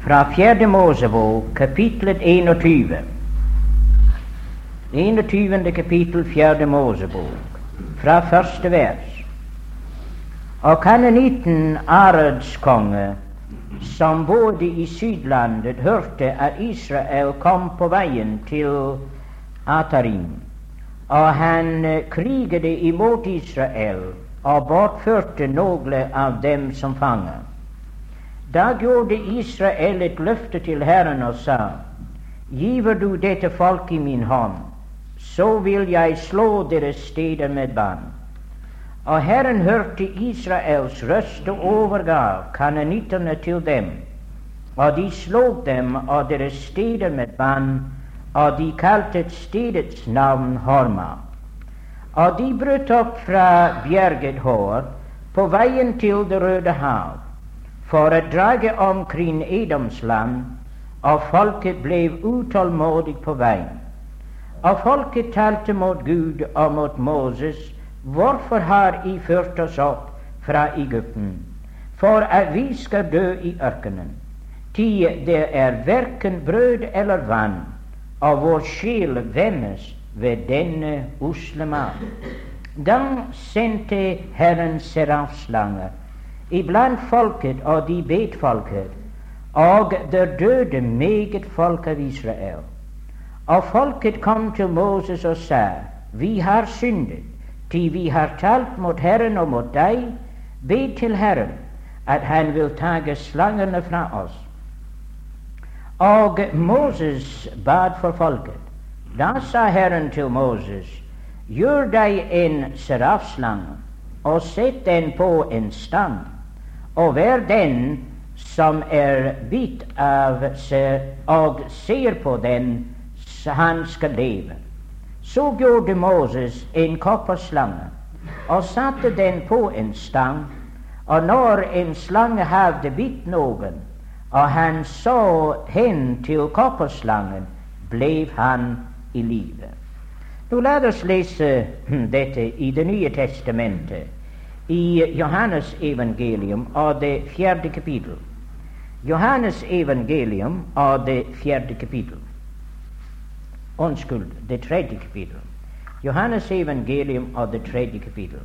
fra Fjerde Mosebok, kapitlet 21. 21. kapittel, Fjerde Mosebok, fra første vers. Og kanonitten Areds konge, som bodde i Sydlandet, hørte at Israel kom på veien til Atarim, og han kriget imot Israel og bortførte noen av dem som fanger. Da gjorde Israel et løfte til Herren og sa:" Giver du dette folk i min hånd, så vil jeg slå deres steder med bann. Og Herren hørte Israels røst og overgav kanonittene til dem, og de slo dem og deres steder med bann, og de kalte stedets navn Horma. Og de brøt opp fra bjerget Hår på veien til Det røde hav for å drage omkring Edoms land, og folket ble utålmodig på veien. Og folket talte mot Gud og mot Moses, hvorfor har I ført oss opp fra Egypten, for at vi skal dø i ørkenen? Ti det er verken brød eller vann, og vår sjel vennes ved denne usle mat. Da sendte Herren serafslanger iblant folket, og de bet folket, og der døde meget folk av Israel. Og folket kom til Moses og sa, Vi har syndet, til vi har talt mot Herren og mot deg. Be til Herren at Han vil tage slangene fra oss. Og Moses bad for folket. Da sa Herren til Moses, gjør deg en serafslange og sett den på en stang, og vær den som er bitt av seg og ser på den, han skal leve. Så gjorde Moses en kopperslange og satte den på en stang, og når en slange hadde bitt noen, og han så hen til kopperslangen, ble han i livet. Nå la oss lese dette i Det nye testamentet, i Johannes evangelium av det fjerde kapittel. Johannes evangelium av det fjerde kapittel. Unnskyld, det tredje kapittel. Johannes evangelium av det tredje kapittel.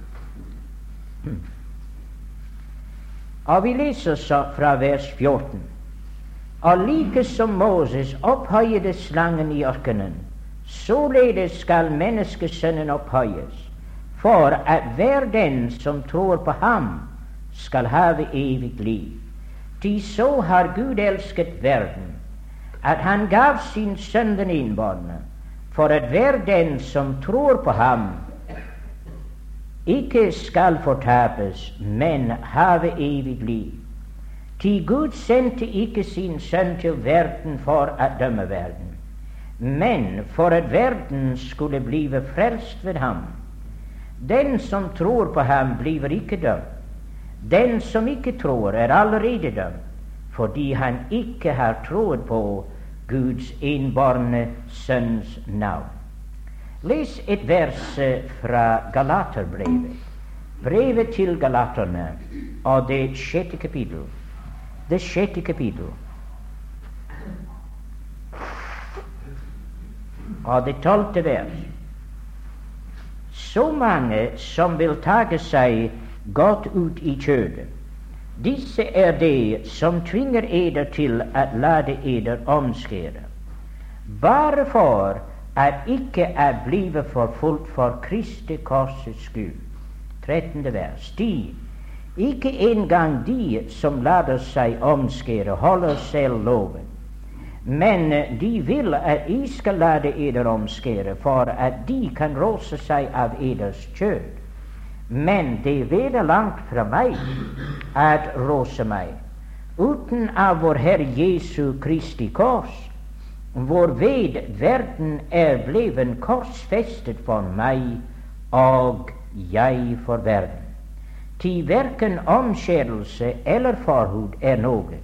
Og vi leser så fra vers 14. Og like som Moses opphøyede slangen i ørkenen, Således skal menneskesønnen opphøyes, for at hver den som tror på ham, skal have evig liv. Til så har Gud elsket verden, at han gav sin sønn den innbårne, for at hver den som tror på ham, ikke skal fortapes, men have evig liv. Til Gud sendte ikke sin sønn til verden for å dømme verden, men for at verden skulle blive frelst ved ham. Den som tror på ham, bliver ikke dømt. Den som ikke tror, er allerede dømt, fordi han ikke har troet på Guds innbårne Sønns navn. Les et vers fra Galaterbrevet, brevet til galaterne, og det sjette kapittel. Det sjette kapittel. Og det tolvte vers. Så mange som vil tage seg godt ut i kjødet, disse er det som tvinger eder til å lade eder omskjære, bare for at ikke er blive forfulgt for Kristi korsets skyld. 13. vers. De, ikke engang de som lader seg omskjære, holder selv loven. Men de vil at jeg skal la eder omskjære for at de kan rose seg av eders kjød. Men det veder langt fra meg at rose meg, uten av vår Herre Jesu Kristi kors, hvorved verden er bleven korsfestet for meg, og jeg for verden. Til verken omskjærelse eller forhud er noe,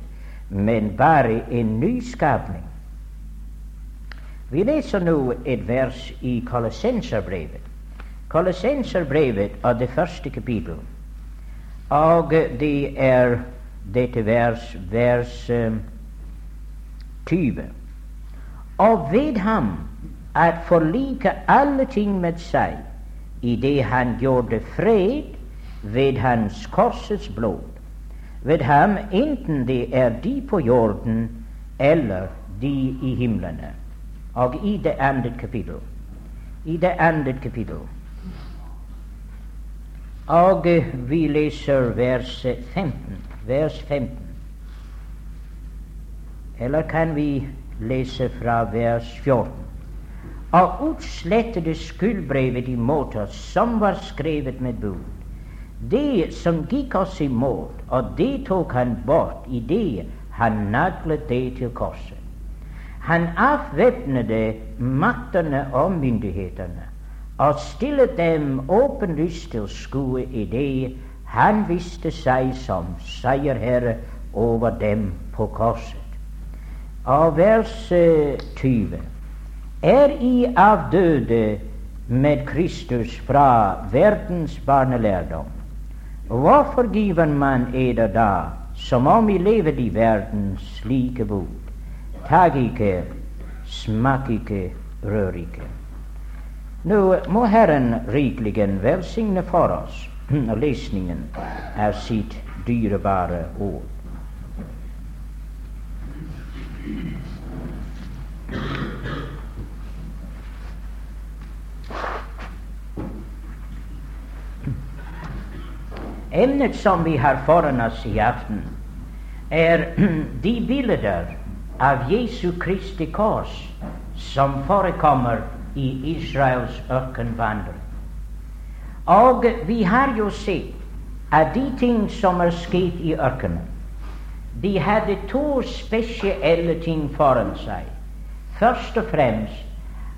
men bare en nyskapning. Vi leser nå et vers i Kolossenserbrevet. Kolossenserbrevet av det første kapittel. Og det er dette vers, vers 20. Og ved ham at forlike alle ting med seg, i det han gjorde fred ved hans korsets blod. Ved ham, enten det er de på jorden eller de i himlene. Og i det andre kapittel I det andre kapittel Og vi leser vers 15. Vers 15. Eller kan vi lese fra vers 14? Og utslettede skyldbrevet i måter som var skrevet med bud. Det som gikk oss imot, og det tok han bort i det han naglet det til korset. Han avvæpnede maktene og myndighetene og stillet dem åpenlyst til skue det han viste seg som seierherre over dem på korset. Og vers 20 er I avdøde med Kristus fra verdens barnelærdom. Hvorfor giver man eder da, som om I lever i verdens slike bud? Tag ikke, smak ikke, rør ikke. Nå må Herren rikeligen velsigne for oss lesningen av sitt dyrebare ord. Emnet som vi har foran oss i aften, er de bilder av Jesu Kristi kors som forekommer i Israels ørkenvandring. Og vi har jo sett at de ting som er skjedd i ørkenen, de hadde to spesielle ting foran seg. Først og fremst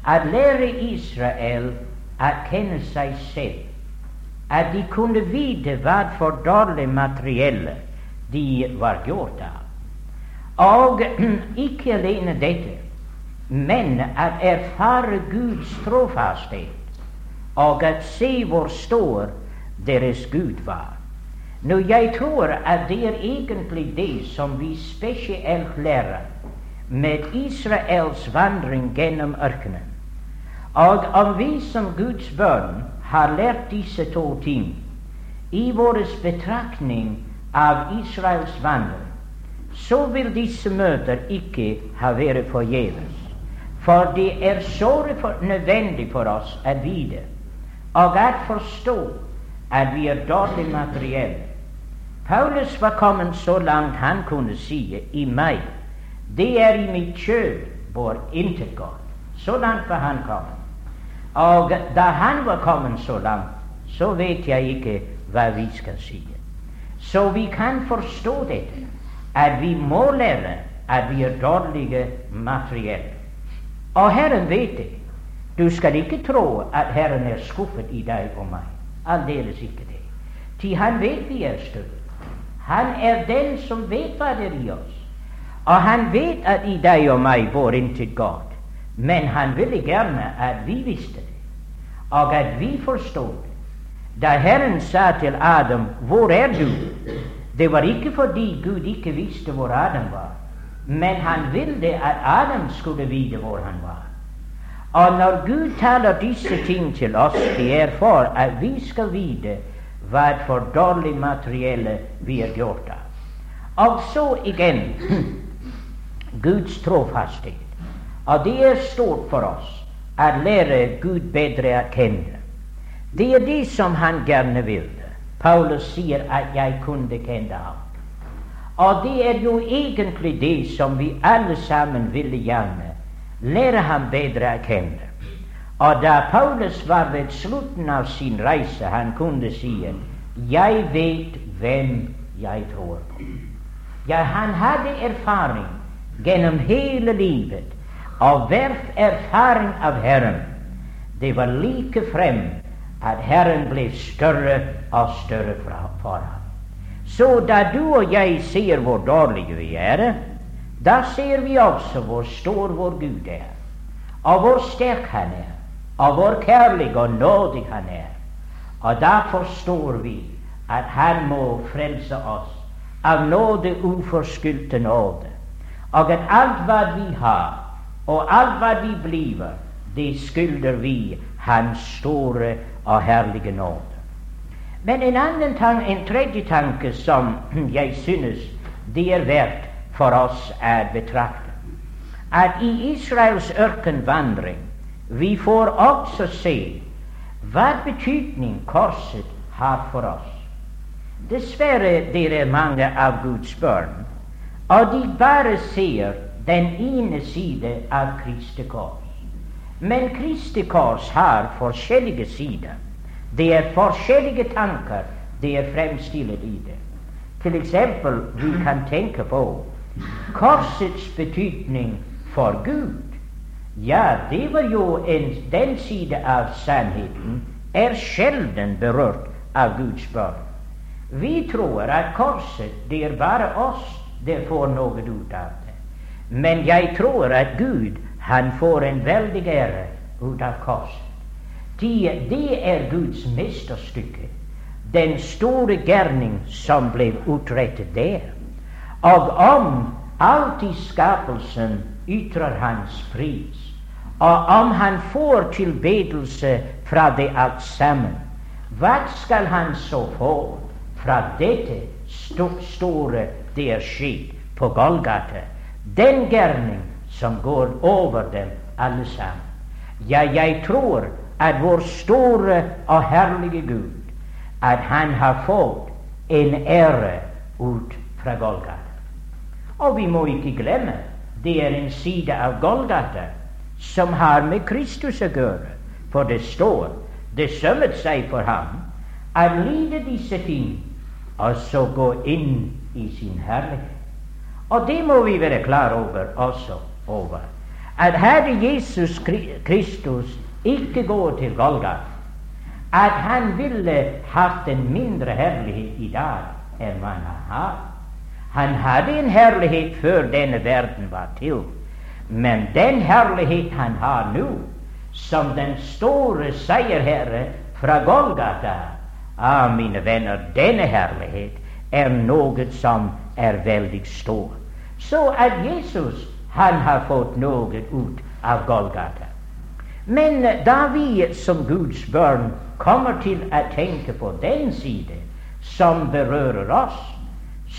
at lære Israel å kjenne seg selv at de kunne vite hva for dårlig materielle de var gjort av. Og ikke alene dette, men at erfare Guds trofasthet og at se hvor stor deres Gud var. Nå, jeg tror at det er egentlig det som vi spesielt lærer med Israels vandring gjennom ørkenen. Og om vi som Guds barn har lært disse to ting i vår betraktning av Israels vandring, så vil disse møter ikke ha vært forgjeves. For det er så nødvendig for oss å vite og å forstå at vi er dårlig materielle. Paulus var kommet så langt han kunne si i meg det er i mitt kjød vår intet godt. Så langt var han kommet. Og da han var kommet så langt, så vet jeg ikke hva vi skal si. Så vi kan forstå dette, at vi må lære at vi er dårlige materielle. Og Herren vet det. Du skal ikke tro at Herren er skuffet i deg og meg. Aldeles ikke det. Til han vet vi er støtte. Han er den som vet hva det er i oss. Og han vet at i deg og meg bor intet godt. Men han ville gjerne at vi visste det, og at vi forstod det. Da Herren sa til Adam 'Hvor er du?' Det var ikke fordi Gud ikke visste hvor Adam var, men han ville at Adam skulle vite hvor han var. Og når Gud taler disse ting til oss, det er for at vi skal vite hva for dårlig materielle vi er gjort av. Og så igjen Guds trofasthet. Og det er stort for oss å lære Gud bedre å kjenne. Det er det som han gjerne vil. Paulus sier at 'jeg kunne kjenne ham'. Og det er jo egentlig det som vi alle sammen ville gjerne lære ham bedre å kjenne. Og da Paulus var ved slutten av sin reise, han kunne si 'Jeg vet hvem jeg tror på'. Ja, han hadde erfaring gjennom hele livet av hvert erfaring av Herren, det var like frem at Herren ble større og større for ham. Så da du og jeg ser hvor dårlige vi er, da ser vi også hvor stor vår Gud er, og hvor sterk Han er, og hvor kjærlig og nådig Han er. Og da forstår vi at Han må frelse oss av nåde uforskyldte nåde og at alt hva vi har, og alt hva vi blir, det skylder vi Hans store og herlige nåde. Men en annen tanke, en tredje tanke som jeg synes det er verdt for oss å betrakte, at i Israels ørkenvandring vi får også se hva betydning korset har for oss. Dessverre det er mange av Guds barn, og de bare ser den ene side av Kristi kors. Men Kristi kors har forskjellige sider. Det er forskjellige tanker det er fremstilt i det. Til eksempel, vi kan tenke på korsets betydning for Gud. Ja, det var jo en, den side av sannheten er sjelden berørt av Guds barn. Vi tror at korset, det er bare oss det får noe ut av. Men jeg tror at Gud, han får en veldig ære ut av korset. Det, de er Guds mesterstykke, den store gjerning som ble utrettet der. Og om alt i skapelsen ytrer hans pris, og om han får tilbedelse fra det alt sammen, hva skal han så få fra dette sto store det er skjedd på Golgata? Den gjerning som går over dem alle sammen. Ja, jeg tror at vår store og herlige Gud, at han har fått en ære ut fra Golgata. Og vi må ikke glemme det er en side av Golgata som har med Kristus å gjøre. For det står det sømmet seg for ham å lide disse ting og så gå inn i sin herlighet. Og det må vi være klar over også over. At hadde Jesus Kristus ikke gå til Golgata, at han ville hatt en mindre herlighet i dag enn man har. Han hadde en herlighet før denne verden var til, men den herlighet han har nå, som den store seierherre fra Golgata Ah, mine venner, denne herlighet er noe som er veldig stor. Så at Jesus han har fått noe ut av Golgata. Men da vi som Guds barn kommer til å tenke på den side som berører oss,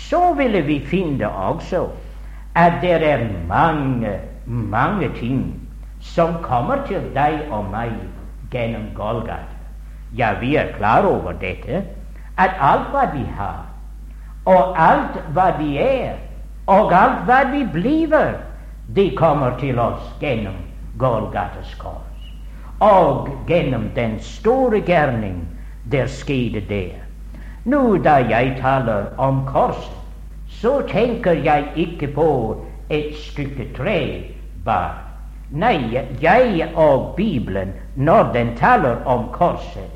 så ville vi finne også at det er mange, mange ting som kommer til deg og meg gjennom Golgata. Ja, vi er klar over dette, at alt hva vi har, og alt hva vi er, og alt hva vi blir, det kommer til oss gjennom Golgates kors og gjennom den store gjerning der skjedde der. Nå da jeg taler om korset, så tenker jeg ikke på et stykke tre bare. Nei, jeg og Bibelen, når den taler om korset,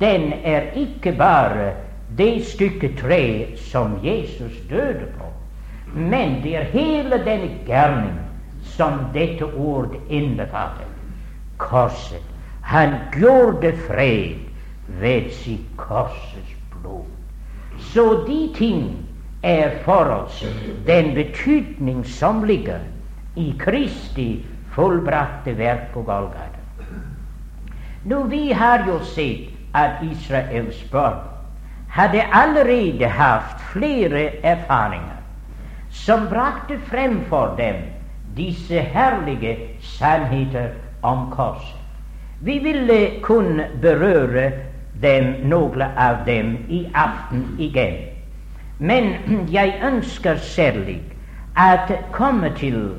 den er ikke bare det stykke tre som Jesus døde på, men det er hele denne gjerning som dette ord innbefatter korset. Han gjorde fred ved sitt korsets blod. Så de ting er for oss den betydning som ligger i Kristi fullbrakte verk på Golgata. Nå, vi har jo sett at Israels barn hadde allerede hatt flere erfaringer som brakte frem for dem disse herlige sannheter om korset. Vi ville kun berøre dem, noen av dem i aften igjen. Men jeg ønsker særlig at komme til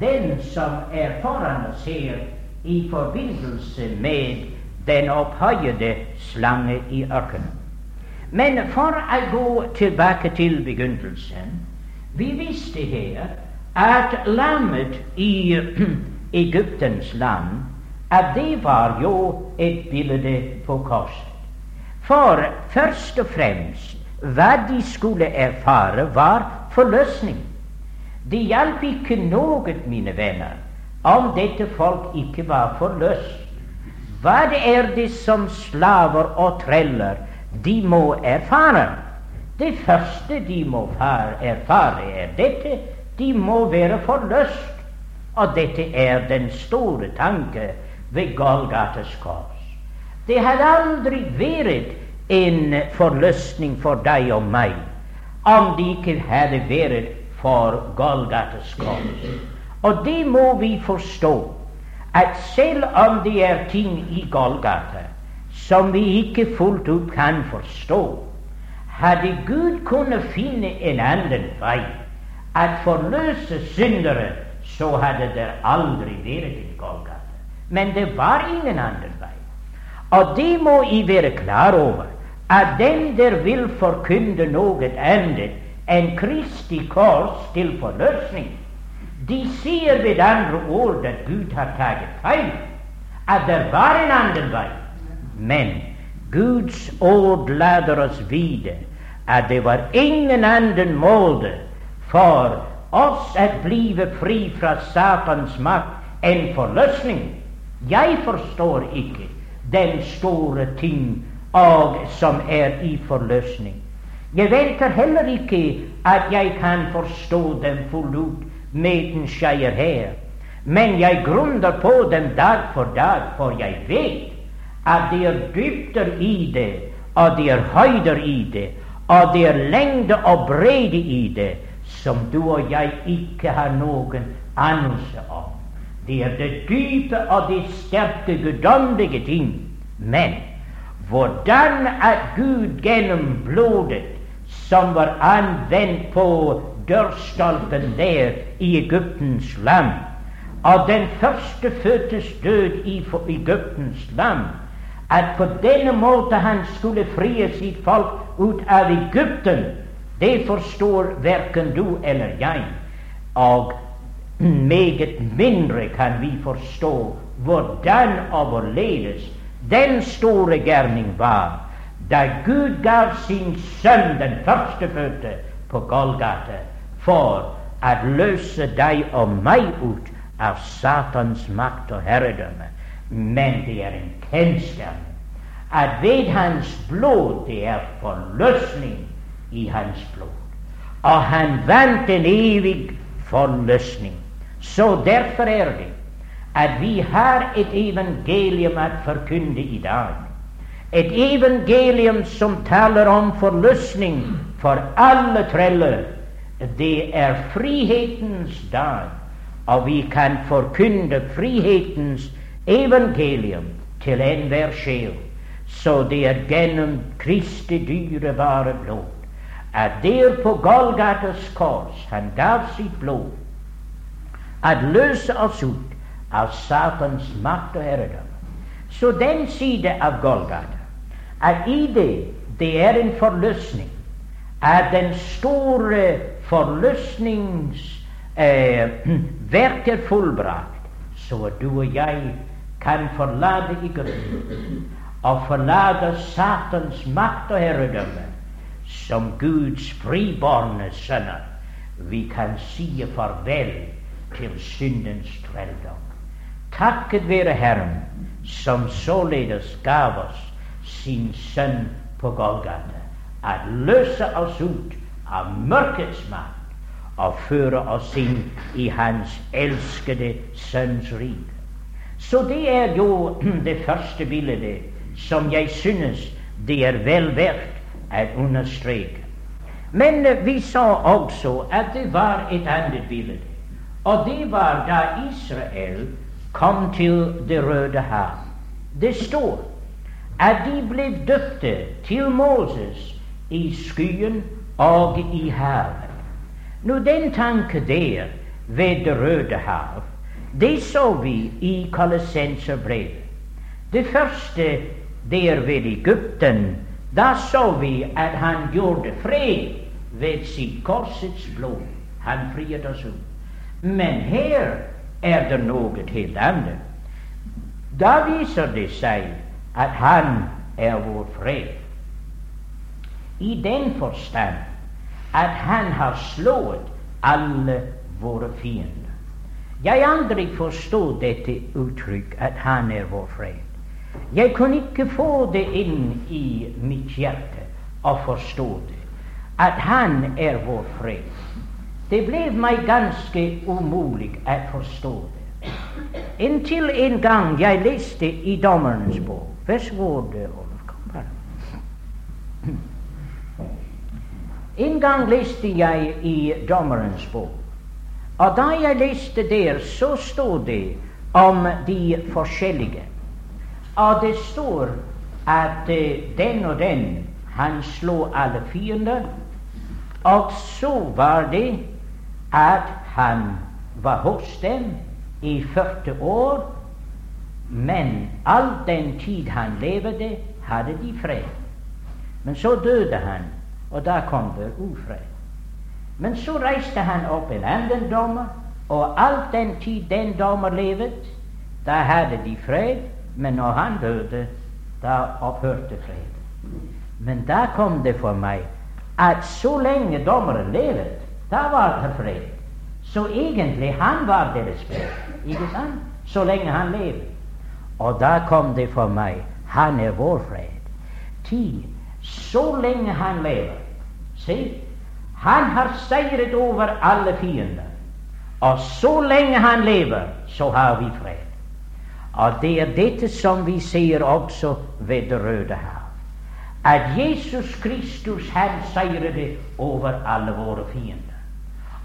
den som er foran oss her i forbindelse med den opphøyede slange i ørkenen. Men for å gå tilbake til begynnelsen Vi visste her at lammet i Egyptens land, at det var jo et bilde på korset. For først og fremst hva de skulle erfare, var forløsning. Det hjalp ikke noe, mine venner, om dette folk ikke var forløst. Hva er det som slaver og treller de må erfare? Det første de må erfare, er dette de må være forløst. Og dette er den store tanke ved Golgates kors. Det hadde aldri vært en forløsning for deg og meg om det ikke hadde vært for Golgates kors. Og det må vi forstå, at selv om det er ting i Golgata som vi ikke fullt ut kan forstå, hadde Gud kunnet finne en annen vei at forløse syndere, så hadde det aldri vært en Golgata. Men det var ingen annen vei. Og det må I være klar over, at den der vil forkynne noe annet enn Kristi kors til forløsning, de sier ved andre ord at Gud har tatt feil, at det var en annen vei. Men Guds ord lader oss vite at det var ingen annen måte for oss å blive fri fra Satans makt enn forløsning. Jeg forstår ikke den store ting og som er i forløsning. Jeg venter heller ikke at jeg kan forstå dem fullt ut medens jeg er her, men jeg grunner på dem dag for dag, for jeg vet at det er dybder i det, og det er høyder i det, og det er lengde og bredde i det, som du og jeg ikke har noen anelse om. Det er det dype og det sterke guddommelige ting. Men hvordan at Gud gjennom blodet som var anvendt på dørstolpen der i Egyptens land, og den første fødtes død i Egyptens land, at på denne måte han skulle frie sitt folk ut av Egypten, det forstår verken du eller jeg. Og meget mindre kan vi forstå hvordan og hvorledes den store gjerning var da Gud gav sin sønn, den førstefødte, på Golgata for å løse deg og meg ut av Satans makt og herredømme. Men det er en kjensgjerning at ved hans blod det er forløsning i hans blod. Og han vant en evig forløsning. Så derfor er det at vi har et evangelium å forkynne i dag. Et evangelium som taler om forløsning for alle treller. Det er frihetens dag, og vi kan forkynne frihetens evangelium til enhver sjel. Så det er gjennom Kristi dyrebare blod at der på Golgates kors han gav sitt blod, at løse oss ut av Satans makt og herredømme. Så den side av Golgata at i det det er en forløsning, at den store forløsnings eh, verk er fullbrakt, så du og jeg kan forlate Egypten og forlate Satans makt og herredømme som Guds friborne sønner. Vi kan si farvel til syndens trelldom. Takket være Herren, som således gav oss sin sønn på Golgata, at løse oss ut av mørkets makt og føre oss inn i Hans elskede Sønns rike. Så det er jo det første bildet som jeg synes det er vel verdt å understreke. Men vi sa også at det var et annet bilde, og det var da Israel kom til Det røde hav. Det står at de ble døpte til Moses i skyen og i havet. Nå, den tanke der ved Det røde hav, det så vi i Kolossenserbrevet. Det første der ved Egypten, da så vi at han gjorde fred ved sitt korsets blod. Han friet oss ut. Men her er det noe helt annet. Da viser det seg at han er vår fred. I den forstand at han har slått alle våre fiender. Jeg aldri forstod dette uttrykk, at han er vår fred. Jeg kunne ikke få det inn i mitt hjerte og forstå det, at han er vår fred. Det ble meg ganske umulig å forstå det. Inntil en gang jeg leste i Dommerens bok Vær så god, Olaf. Kom bare. En gang leste jeg i Dommerens bok, og da jeg leste der, så stod det om de forskjellige. Og det står at uh, den og den, han slo alle fiender. Og så var det at han var hos dem i 40 år, men all den tid han levde, hadde de fred. Men så døde han, og da kom det ufred. Men så reiste han opp en annen dommer, og all den tid den dommer levet, da hadde de fred. Men når han døde, da opphørte fred. Men da kom det for meg at så lenge dommeren levet, da var det fred. Så egentlig han var deres fred, ikke sant? Så lenge han lever. Og da kom det for meg han er vår fred. Ti, så lenge han lever Se, han har seiret over alle fiender. Og så lenge han lever, så har vi fred. Og det er dette som vi ser også ved Det røde hav. At Jesus Kristus han seiret over alle våre fiender.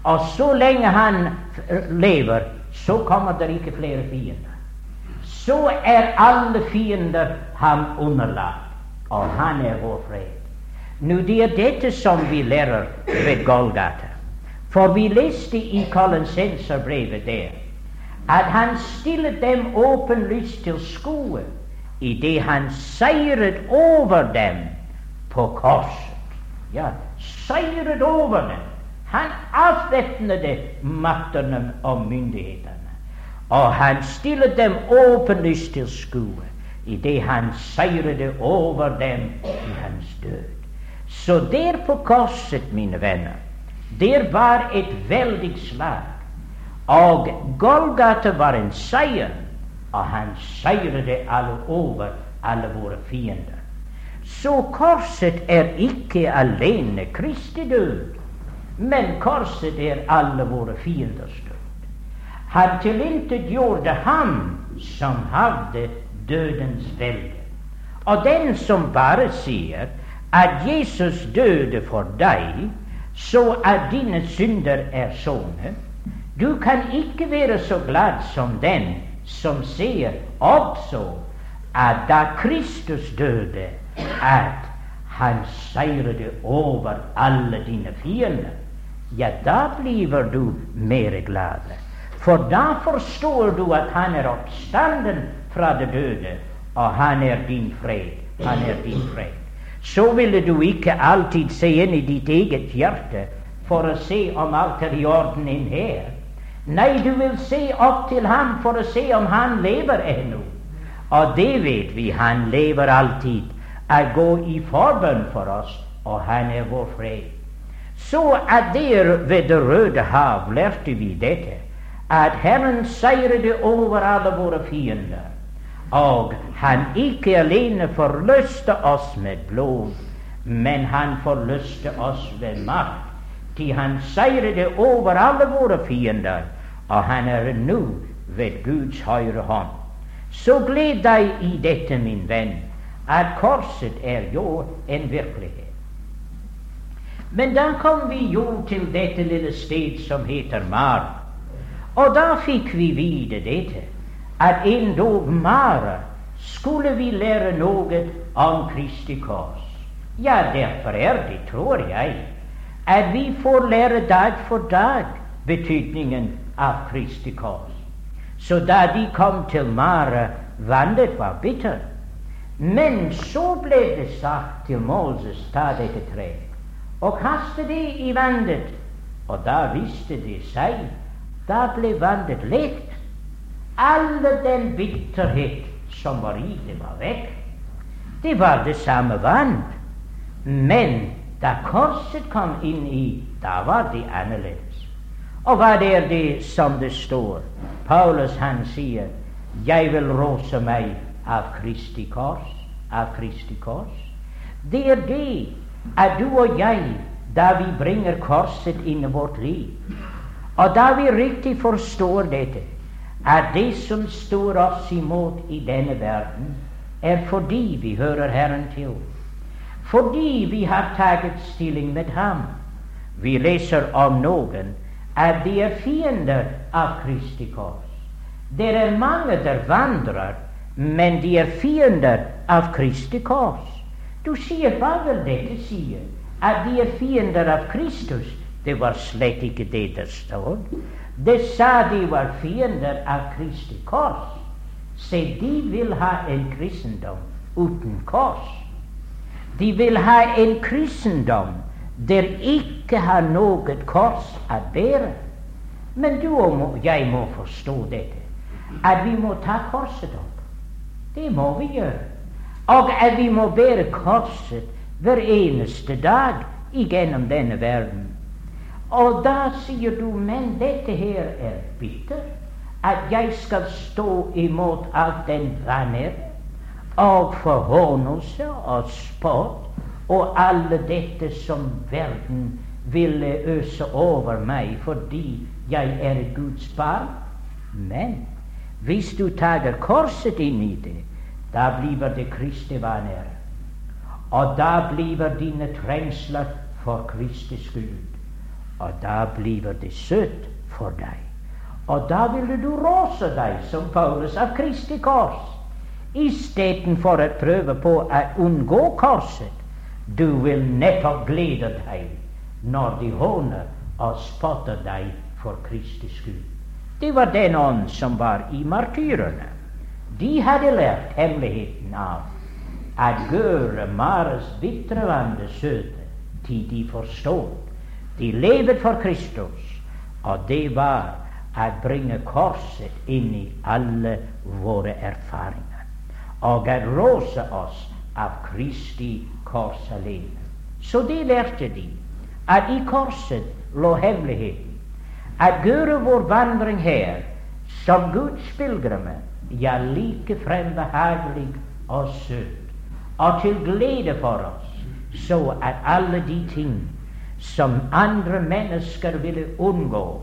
Og så lenge han lever, så kommer det ikke flere fiender så er alle fiender ham underlagt, og han er vår fred. Nå, det er dette som vi lærer ved Golgata. For vi leste i Kollensenserbrevet der at han stillet dem åpenlyst til skue idet han seiret over dem på korset. Ja, seiret over dem. Han avvæpnede maktene og myndighetene. Og han stillet dem åpenlyst til skue idet han seiret over dem i hans død. Så der på korset, mine venner, der var et veldig slag. Og Golgata var en seier, og han seiret alle over alle våre fiender. Så korset er ikke alene Kristi død, men korset er alle våre fienders død. Han tilintetgjorde ham som hadde dødens velde. Og den som bare sier at Jesus døde for deg, så at dine synder er sonet, du kan ikke være så glad som den som sier også at da Kristus døde, at han seiret over alle dine fiender. Ja, da blir du mer glad. For da forstår du at han er oppstanden fra det døde, og han er din fred. Han er din fred. Så ville du ikke alltid se inn i ditt eget hjerte for å se om alt er i orden inn her. Nei, du vil se opp til ham for å se om han lever ennå. Og det vet vi, han lever alltid. Å gå i forbønn for oss, og han er vår fred. Så at der ved Det røde hav lærte vi dette at Herren seirede over alle våre fiender, og han ikke alene forløste oss med blod, men han forløste oss ved makt, til han seiret over alle våre fiender, og han er nå ved Guds høyre hånd. Så gled deg i dette, min venn, at korset er jo en virkelighet. Men da kom vi jo til dette lille sted som heter Mar. Og da fikk vi vite dette, at endog Mara skulle vi lære noe om Kristi kors. Ja, derfor er det, tror jeg, at vi får lære dag for dag betydningen av Kristi kors. Så da de kom til Mara, vannet var bitter. Men så ble det sagt til Moses, ta dette treet, og kaste det i vannet. Og da visste det seg da ble vannet lekt. Alle den bitterhet som var i det, var vekk. Det var det samme vann. Men da korset kom inn i, da var det annerledes. Og hva er det som det står? Paulus han sier, 'Jeg vil rose meg av Kristi kors'. Av Kristi kors. Det er det at du og jeg da vi bringer korset inn i vårt liv. Og da vi riktig forstår dette, at det som står oss imot i denne verden, er fordi vi hører Herren til. Fordi vi har tatt stilling med Ham. Vi leser om noen at de er fiender av Kristi kors. Det er mange der vandrer, men de er fiender av Kristi kors. Du sier hva vil dette si? At de er fiender av Kristus? Det var slett ikke det det stod. Det sa de var fiender av Kristi kors. Se, de vil ha en kristendom uten kors. De vil ha en kristendom der ikke har noe kors å bære. Men du og jeg må forstå dette, at vi må ta korset opp. Det må vi gjøre. Og at vi må bære korset hver eneste dag igjennom denne verden. Og da sier du, men dette her er bitter. At jeg skal stå imot alt den vanner og forhånelse og spott og alle dette som verden ville øse over meg fordi jeg er Guds barn. Men hvis du tar korset inn i det, da blir det Kristi vaner. Og da blir dine trengsler for Kristi skyld. Og da blir det søtt for deg. Og da ville du råse deg som Paulus av Kristi kors istedenfor å prøve på å unngå korset. Du vil nettopp glede deg når de håner og spotter deg for Kristi skyld. Det var den ånd som var i martyrene. De hadde lært hemmeligheten av å gjøre Mares bitre søte til de forstod. De levde for Kristus, og det var å bringe korset inn i alle våre erfaringer og at råse oss av Kristi kors alene. Så det lærte de, at i korset lå hemmeligheten. At gjøre vår vandring her som Guds pilegrimer, ja, like frem behagelig og søt, og til glede for oss, så at alle de ting som andre mennesker ville unngå,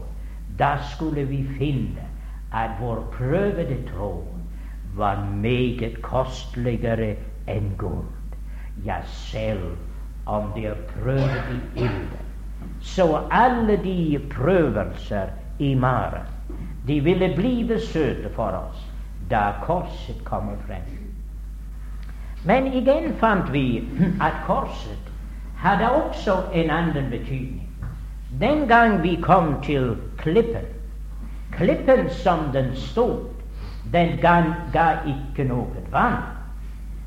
da skulle vi finne at vår prøvede tro var meget kosteligere enn gull. Ja, selv om det er prøvd i ilden. Så alle de prøvelser i maren, de ville blive søte for oss da korset kommer frem. Men igjen fant vi at korset hadde også en annen betydning. Den gang vi kom til klippen, klippen som den stod, den ga, ga ikke noe vann.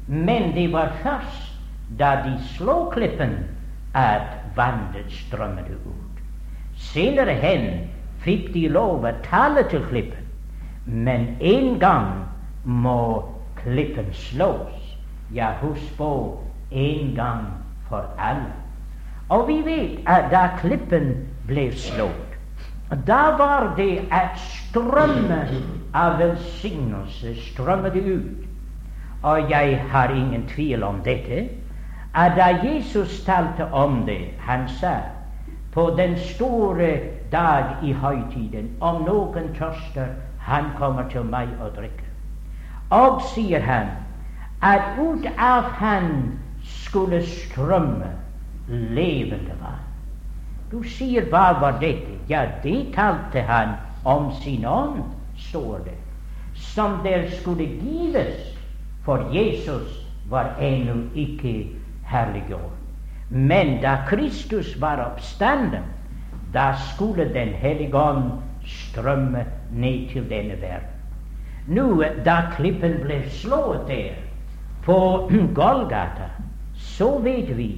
Men det var først da de slå klippen, at vannet strømmet ut. Senere hen fikk de lov å tale til klippen, men en gang må klippen slås. Ja, husk på en gang for alle. Og vi vet at da klippen ble slått, da var det at strømmen av velsignelse strømmet ut. Og jeg har ingen tvil om dette, at da Jesus talte om det, han sa på den store dag i høytiden, om noen tørster, han kommer til meg og drikker. Og sier han at ut av han skulle strømme levende vann. Du sier hva var dette? Ja, det talte han om sin ånd står det, som der skulle gives, for Jesus var ennå ikke herliggjort. Men da Kristus var oppstanden, da skulle Den hellige ånd strømme ned til denne verden. Nå, da klippen ble slått der, på Golgata, så vet vi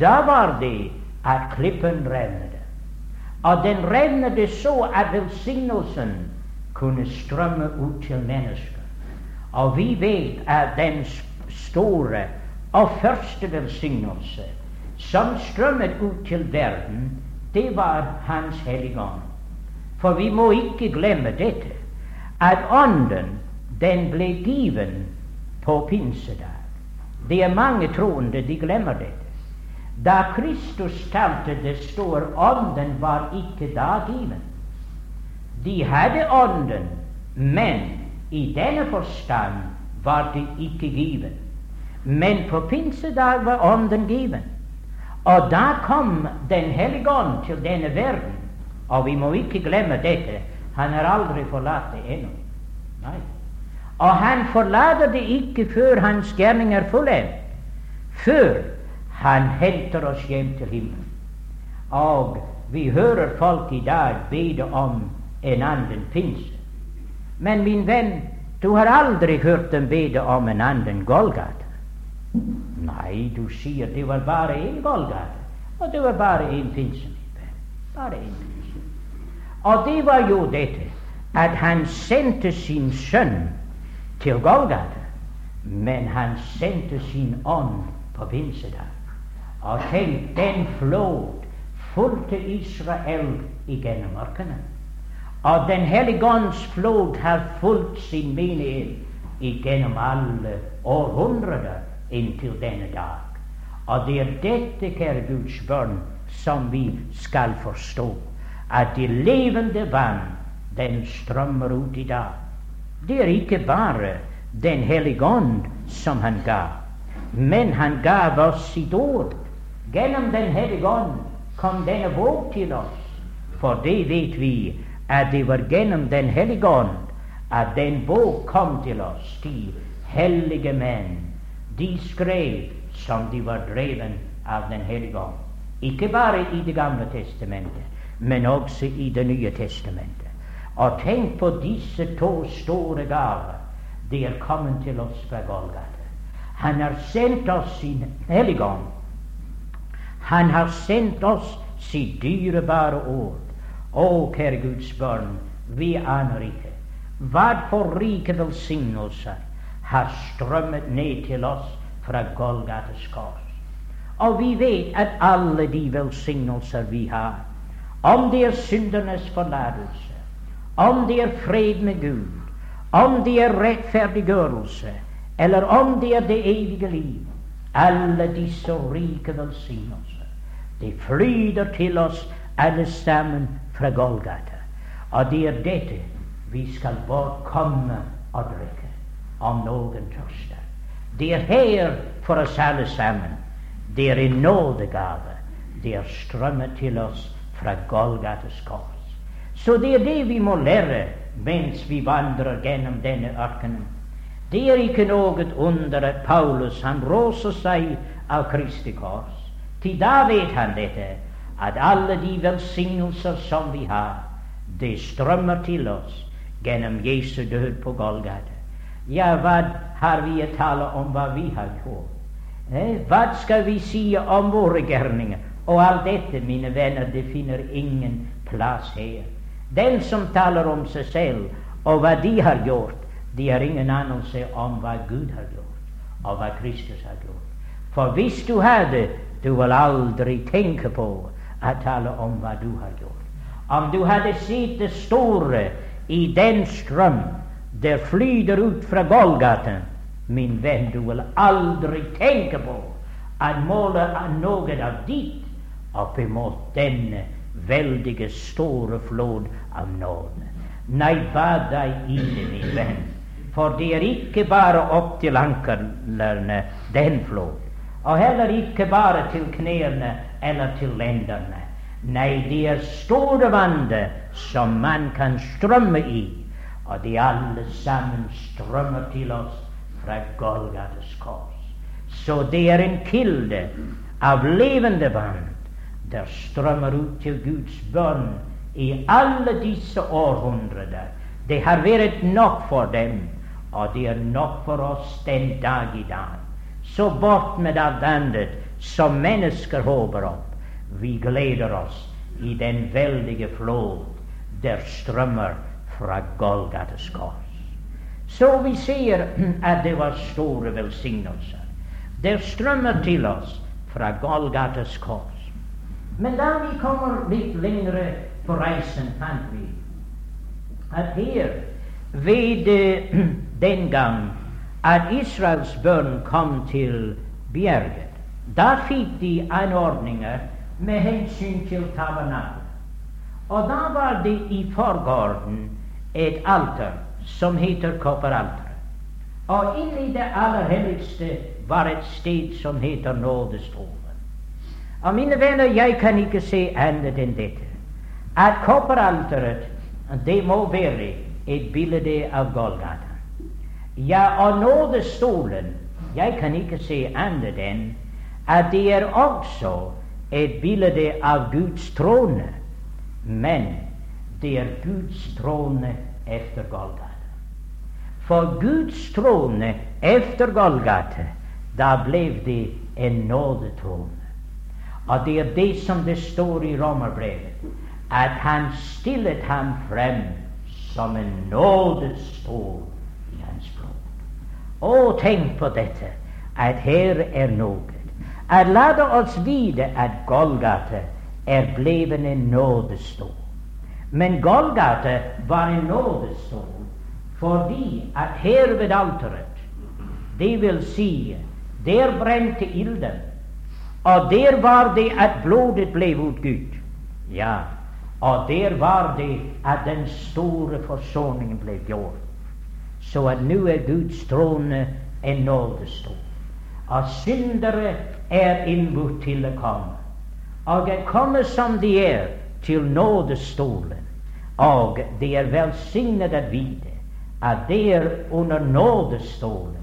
da var det at klippen revnet. Og den revnet så at velsignelsen kunne strømme ut til mennesker. Og vi vet at den store og første velsignelse som strømmet ut til verden, det var Hans Hellige. For vi må ikke glemme dette, at Ånden, den ble given på pinsedag. Det er mange troende de glemmer dette. Da Kristus talte, det står Ånden var ikke da given. De hadde Ånden, men i denne forstand var det ikke given. Men på pinsedag var Ånden given. Og da kom Den hellige ånd til denne verden. Og vi må ikke glemme dette. Han har aldri forlatt det ennå. Nei. Og han forlater det ikke før hans gjerning er fullendt. Før han henter oss hjem til himmelen. Og vi hører folk i dag bede om en annen pinse. Men min venn, du har aldri hørt dem bede om en annen Golgata. Nei, du sier det var bare én Golgata, og det var bare én pinse. Bare én pinse. Og det var jo dette at han sendte sin sønn til Golgata, men han sendte sin ånd på pinsedag. Og tenk, den flod fulgte Israel igjennom mørkene. Og Den hellige ånds flod har fulgt sin menighet igjennom alle århundrer inntil denne dag. Og det er dette, kjære Guds barn, som vi skal forstå. At det levende vann, den strømmer ut i dag. Det er ikke bare Den hellige ånd som han ga, men han gav oss sitt ord. Gjennom Den hellige ånd kom denne bok til oss. For det vet vi, at det var gjennom Den hellige ånd at den bok kom til oss, de hellige menn de skrev som de var dreven av Den hellige ånd. Ikke bare i Det gamle testamentet, men også i Det nye testamentet. Og tenk på disse to store gaver. De er kommet til oss fra Golgata. Han har sendt oss sin helligånd. Han har sendt oss sitt dyrebare ord. Å, kjære Guds barn, vi aner ikke hva for rike velsignelser har strømmet ned til oss fra Golgates kors. Og vi vet at alle de velsignelser vi har, om det er syndernes forlatelse, om det er fred med Gud, om det er rettferdiggjørelse, eller om det er det evige liv, alle disse rike velsignelser, de flyter til oss alle sammen fra Golgata. Og det er dette vi skal bare komme og drikke om noen tørster. Det er her for oss alle sammen. Det er en nådegave. Det er strømmet til oss fra Golgates kors. Så det er det vi må lære mens vi vandrer gjennom denne ørkenen. Det er ikke noe under at Paulus han råser seg av Kristi kors. Til da vet han dette, at alle de velsignelser som vi har, det strømmer til oss gjennom Jesu død på Golgata. Ja, hva har vi å tale om hva vi har gjort? Eh? Hva skal vi si om våre gjerninger? Og alt dette, mine venner, det finner ingen plass her. Den som taler om seg selv og hva de har gjort, de har ingen anelse om hva Gud har gjort, og hva Kristus har gjort. For hvis du hadde, du vil aldri tenke på å tale om hva du har gjort. Om du hadde sett det store i den strøm der flyter ut fra Golgata, min venn, du vil aldri tenke på at måle noe av ditt oppimot denne veldige, store flod av nåde. Nei, bad deg i min venn, for det er ikke bare opp til anklene, den flod, og heller ikke bare til knærne eller til lenderne. Nei, det er store vannet som man kan strømme i og de alle sammen strømmer til oss fra Golgates kors. Så det er en kilde av levende vann der strømmer ut til Guds bønn i alle disse århundrene. Det har vært nok for dem, og det er nok for oss den dag i dag. Så bort med alt annet som mennesker håper opp. Vi gleder oss i den veldige flod der strømmer fra Golgates kors. Så vi ser at det var store velsignelser. Der strømmer til oss fra Golgates kors. Men da vi kommer litt lengre på reisen, fant vi at her ved den gang at Israels børn kom til bjerget, Da fikk de anordninger med hensyn til tabernakel. Og da var det i forgården et alter som heter kopperalteret. Og inni det aller helligste var et sted som heter nådestolen. Og mine venner, jeg kan ikke se annet enn dette. At kopperalteret, det må være et bilde av Golgata. Ja, og nådestolen, jeg kan ikke se annet enn at det er også et bilde av Guds trone. Men det er Guds trone efter Golgata. For Guds trone efter Golgata, da ble det en nådetrone. Og det er det som det står i Romerbrevet, at han stillet ham frem som en nådestol i hans blod. Å, tenk på dette, at her er noe. At la oss vite at Golgata er blevet en nådestol. Men Golgata var en nådestol fordi at her ved alteret, det vil si, der brente ilden, og der var det at blodet ble utgitt. Ja, og der var det at den store forsoningen ble gjort. Så at nå er Guds trone en nådestol. Og syndere er innbudt til å komme. Og å komme som de er, til nådestolen. Og det er velsignet å vite at der under nådestolen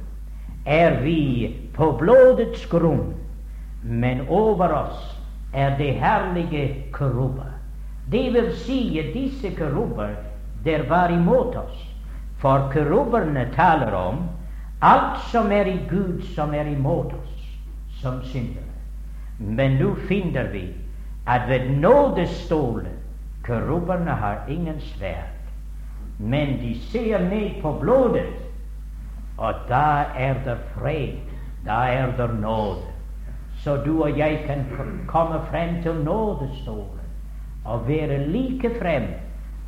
er vi på blodets grunn, men over oss er det herlige kerubber. Det vil si at disse kerubber der var imot oss, for kerubberne taler om alt som er i Gud, som er imot oss som syndere. Men nå finner vi at ved nådestolen Kerubberne har ingen sverd, men de ser ned på blodet, og da er det fred, da er det nåde. Så du og jeg kan komme frem til nådestolen og være like frem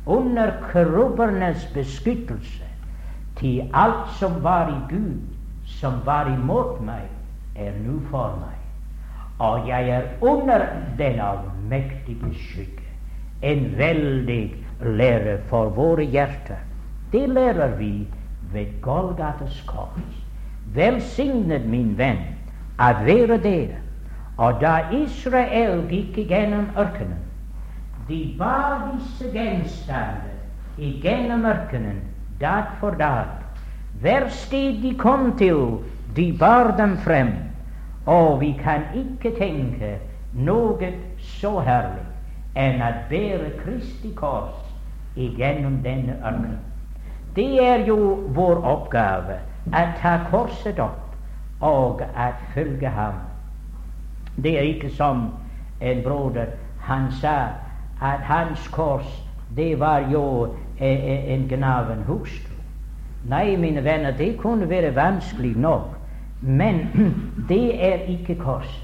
under krubbernes beskyttelse til alt som var i Gud, som var imot meg, er nå for meg. Og jeg er under den allmektige skygge en veldig lære for våre hjerter. Det lærer vi ved Golgates kors. Velsignet, min venn, at være der. Og da Israel gikk gjennom ørkenen, de bar disse gjenstander igjennom ørkenen dag for dag. Hver sted de kom til, de bar dem frem. Og vi kan ikke tenke noe så herlig enn å bære Kristi kors igjennom denne ørkenen. Det er jo vår oppgave å ta korset opp og å følge ham. Det er ikke som en broder han sa, at hans kors det var jo eh, eh, en gnaven hustru. Nei, mine venner, det kunne være vanskelig nok, men det er ikke korset.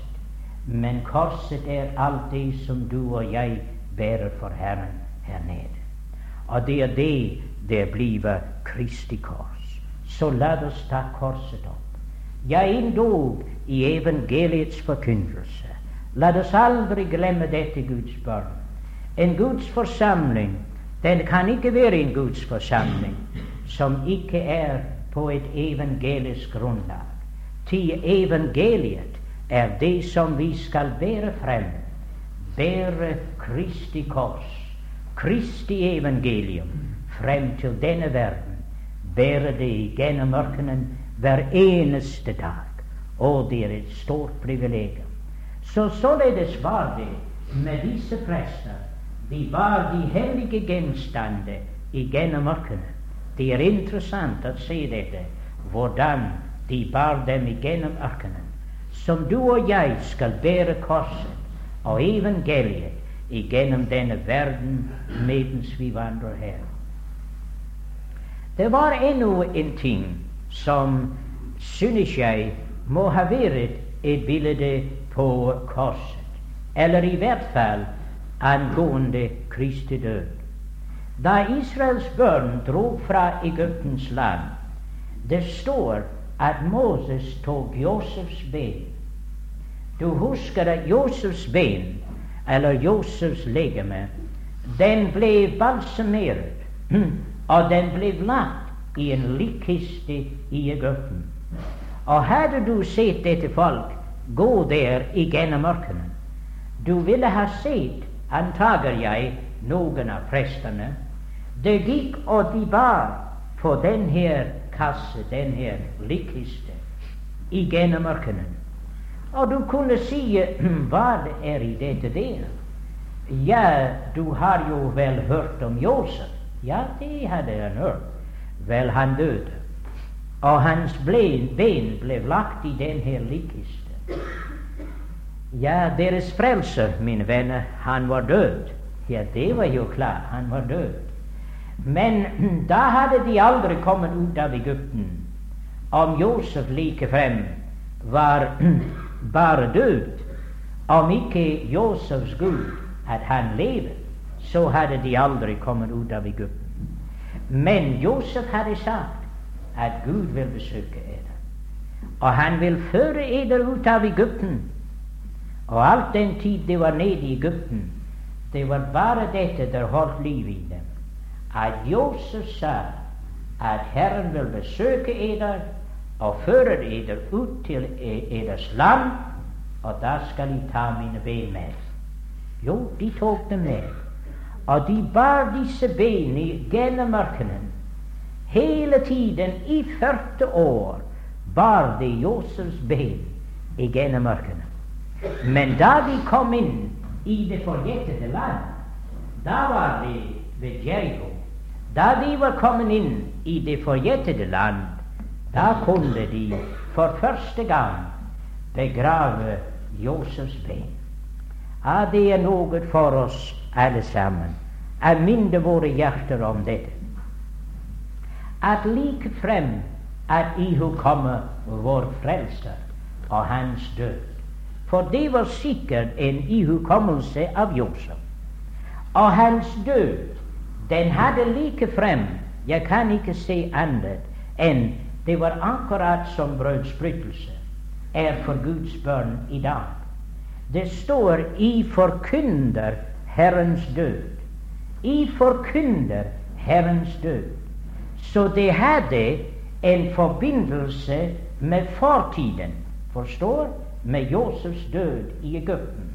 Men korset er alt det som du og jeg bærer for Herren her nede. Og det er det det blir Kristi kors. Så la oss ta korset opp. Ja, endog i evangeliets forkynnelse. La oss aldri glemme dette, Guds barn. En Guds forsamling, den kan ikke være en Guds forsamling som ikke er på et evangelisk grunnlag. Til evangeliet er det som vi skal bære frem, bære Kristi kors, Kristi evangelium, frem til denne verden, bære det gjennom ørkenen hver eneste dag. Og det er et stort privilegium. Så således var det med disse prester. De var de hellige gjenstander igjennom ørkenen. Det er interessant å se dette, hvordan de bar dem igjennom ørkenen som du og jeg skal bære korset og evangeliet igjennom denne verden mens vi vandrer her. Det var ennå en ting som synes jeg må ha vært et bilde på korset, eller i hvert fall angående Kristi død. Da Israels børn dro fra Egyptens land, det står at Moses tok Josefs ben Du husker at Josefs ben, eller Josefs legeme, den ble balsamert, og den ble lagt i en likkiste i Egypten. Og hadde du sett dette folk gå der igjennom ørkenen, du ville ha sett, antager jeg, noen av prestene. Det gikk og de bar på den her kasse, den her likkiste, igjennom ørkenen. Og du kunne si hva er i dette der? Ja, du har jo vel hørt om Josef. Ja, det hadde han hørt. Vel, han døde. Og hans ben ble lagt i den her likkiste. Ja, deres frelser, mine venner, han var død. Ja, det var jo klart, han var død. Men da hadde de aldri kommet ut av Egypten om Josef likefrem var bare død. Om ikke Josefs Gud at han lever, så hadde de aldri kommet ut av Egypten. Men Josef hadde sagt at Gud vil besøke eder. Og han vil føre eder ut av Egypten. Og alt den tid de var nede i Egypten, det var bare dette der holdt liv i dem. At Josef sa at Herren vil besøke eder og føre eder ut til e- eders land, og da skal de ta mine ben med. Jo, de tok dem med. Og de bar disse benene gjennom ørkenen. Hele tiden, i 40 år, bar de Josefs ben i ørkenen. Men da de kom inn i det forjettede land, da var de ved Jeriko. Da de var kommet inn i det forjettede land, da kunne de for første gang begrave Josefs ben. Ja, det er noe for oss alle sammen Jeg minner våre hjerter om dette. At like frem at ihukomme vår Frelser og hans død. For det var sikkert en ihukommelse av Josef. Og hans død, den hadde like frem Jeg kan ikke se annet enn det var akkurat som brødsbrytelse er for Guds barn i dag. Det står 'i forkynder Herrens død'. I forkynder Herrens død. Så det hadde en forbindelse med fortiden. Forstår? med Josefs død i Egypten.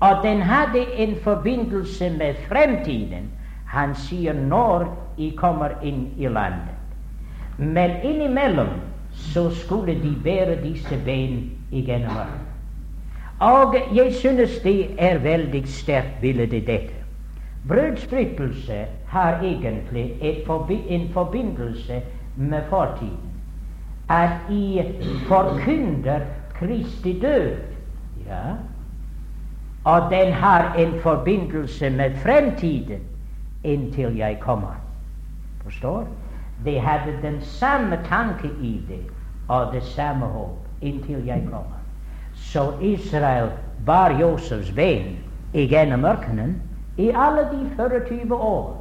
Og den hadde en forbindelse med fremtiden. Han sier når de kommer inn i landet. Men innimellom så skulle de bære disse ben igjennom. Og jeg synes det er veldig sterkt bilde, dette. Brødsbrytelse har egentlig forbi en forbindelse med fortiden. At I forkynner Kristi død. Ja. Og den har en forbindelse med fremtiden inntil jeg kommer. Forstår? De hadde den samme tanke i det og det samme håp inntil jeg kommer. Så Israel bar Josefs ben igjennom ørkenen i alle de 24 år.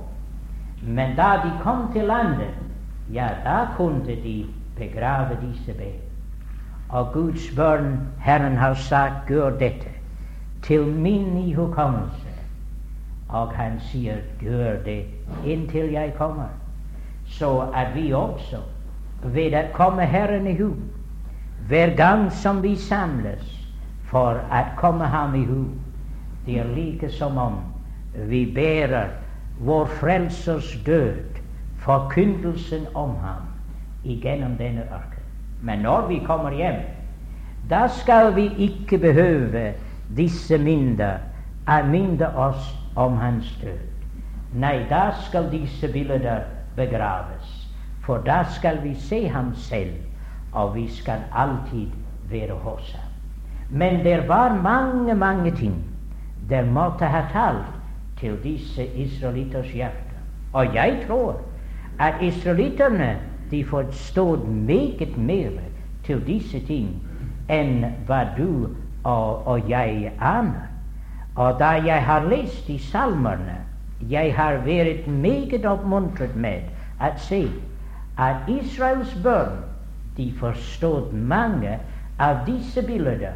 Men da de kom til landet, ja, da kunne de begrave disse ben. Og Guds barn, Herren har sagt, gjør dette til min ihukommelse. Og han sier, gjør det inntil jeg kommer. Så at vi også, ved å komme Herren i hu, hver gang som vi samles for å komme Ham i hu, det er like som om vi bærer vår Frelsers død, forkyndelsen om Ham, igjennom denne ørken. Men når vi kommer hjem, da skal vi ikke behøve disse minner å minne oss om hans død. Nei, da skal disse bilder begraves. For da skal vi se ham selv, og vi skal alltid være hos ham. Men det var mange, mange ting der måtte ha talt til disse israelitters hjerte. Og jeg tror at israelitterne de forstod meget mer til disse ting enn hva du og, og jeg aner. Og da jeg har lest i salmene, jeg har vært meget oppmuntret med at se at Israels børn de forstod mange av disse bilder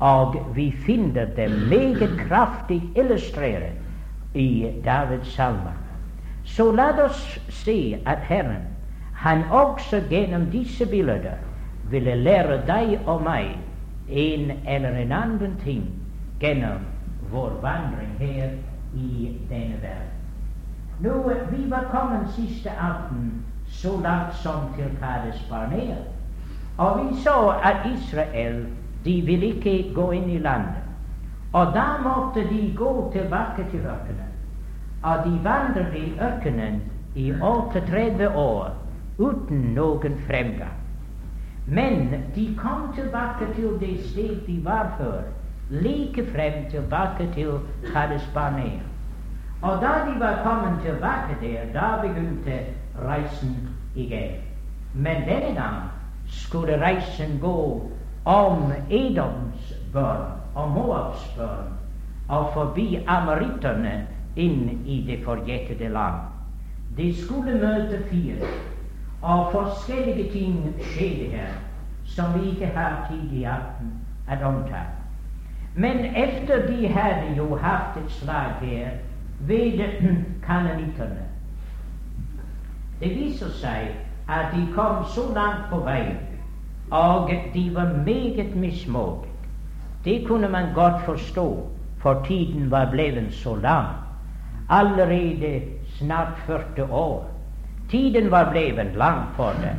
Og vi finner det meget kraftig illustrert i Davids salmer. Så la oss se at Herren, han også gjennom disse bilder ville lære deg og meg en eller en annen ting gjennom vår vandring her i denne verden. Nå, Vi var kommet siste aften så langt som til Kades Barnea, og vi så at Israel de ville ikke gå inn i landet. Og da måtte de gå tilbake til ørkenen. Og de vandret i ørkenen i 38 år uten noen fremgang. Men de kom tilbake til det sted de var før, like frem tilbake til Kades Og da de var kommet tilbake der, da begynte reisen igjen. Men denne gang skulle reisen gå om Edoms børn og Moabs børn og forbi amoritterne inn i det forjettede land. De skulle møte fire, og forskjellige ting skjedde her som vi ikke har tid i aften at omtale. Men etter de hadde jo hatt et slag her ved kanonitterne Det viser seg at de kom så langt på vei og de var meget mismodige. Det kunne man godt forstå, for tiden var blevet så lang. Allerede snart 40 år. Tiden var blevet lang for dem.